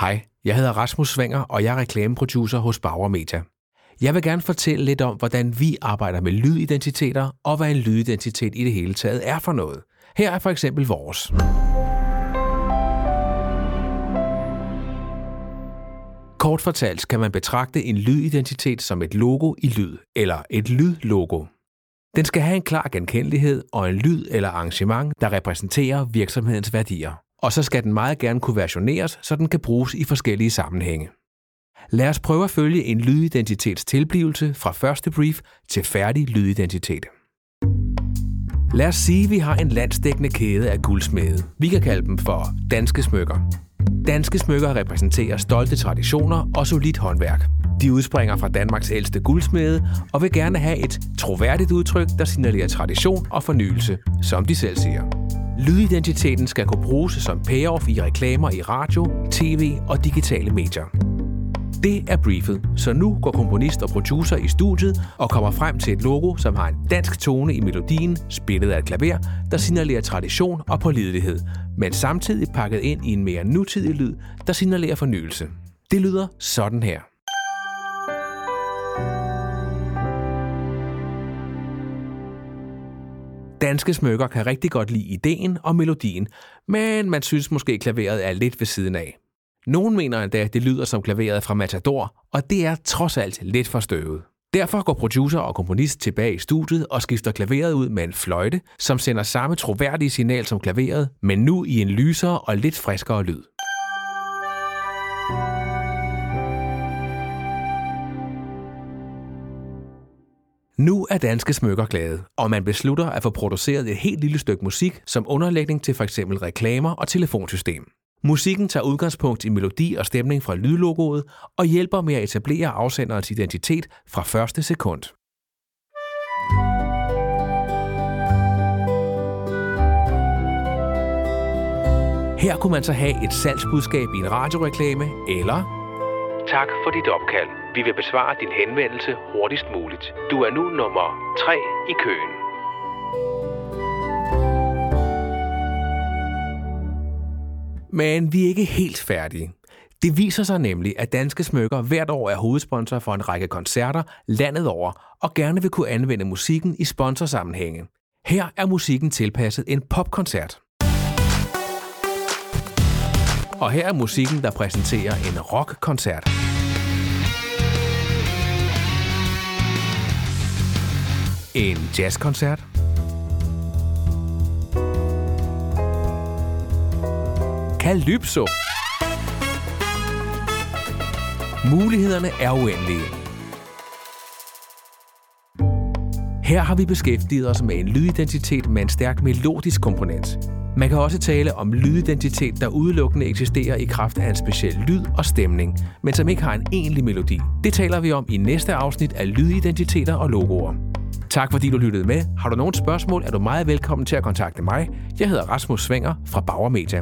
Hej, jeg hedder Rasmus Svinger, og jeg er reklameproducer hos Bauer Media. Jeg vil gerne fortælle lidt om, hvordan vi arbejder med lydidentiteter, og hvad en lydidentitet i det hele taget er for noget. Her er for eksempel vores. Kort fortalt kan man betragte en lydidentitet som et logo i lyd, eller et lydlogo. Den skal have en klar genkendelighed og en lyd eller arrangement, der repræsenterer virksomhedens værdier. Og så skal den meget gerne kunne versioneres, så den kan bruges i forskellige sammenhænge. Lad os prøve at følge en lydidentitets tilblivelse fra første brief til færdig lydidentitet. Lad os sige, at vi har en landsdækkende kæde af guldsmede. Vi kan kalde dem for danske smykker. Danske smykker repræsenterer stolte traditioner og solidt håndværk. De udspringer fra Danmarks ældste guldsmede og vil gerne have et troværdigt udtryk, der signalerer tradition og fornyelse, som de selv siger. Lydidentiteten skal kunne bruges som payoff i reklamer i radio, tv og digitale medier. Det er briefet, så nu går komponist og producer i studiet og kommer frem til et logo, som har en dansk tone i melodien, spillet af et klaver, der signalerer tradition og pålidelighed, men samtidig pakket ind i en mere nutidig lyd, der signalerer fornyelse. Det lyder sådan her. Danske smykker kan rigtig godt lide ideen og melodien, men man synes måske klaveret er lidt ved siden af. Nogen mener endda, at det lyder som klaveret fra Matador, og det er trods alt lidt for støvet. Derfor går producer og komponist tilbage i studiet og skifter klaveret ud med en fløjte, som sender samme troværdige signal som klaveret, men nu i en lysere og lidt friskere lyd. Nu er danske smykker glade, og man beslutter at få produceret et helt lille stykke musik som underlægning til f.eks. reklamer og telefonsystem. Musikken tager udgangspunkt i melodi og stemning fra lydlogoet og hjælper med at etablere afsenderens identitet fra første sekund. Her kunne man så have et salgsbudskab i en radioreklame, eller Tak for dit opkald. Vi vil besvare din henvendelse hurtigst muligt. Du er nu nummer 3 i køen. Men vi er ikke helt færdige. Det viser sig nemlig, at Danske Smykker hvert år er hovedsponsor for en række koncerter landet over, og gerne vil kunne anvende musikken i sponsorsammenhænge. Her er musikken tilpasset en popkoncert. Og her er musikken, der præsenterer en rockkoncert. En jazzkoncert. Calypso. Mulighederne er uendelige. Her har vi beskæftiget os med en lydidentitet med en stærk melodisk komponent. Man kan også tale om lydidentitet, der udelukkende eksisterer i kraft af en speciel lyd og stemning, men som ikke har en egentlig melodi. Det taler vi om i næste afsnit af Lydidentiteter og Logoer. Tak fordi du lyttede med. Har du nogle spørgsmål, er du meget velkommen til at kontakte mig. Jeg hedder Rasmus Svinger fra Bauer Media.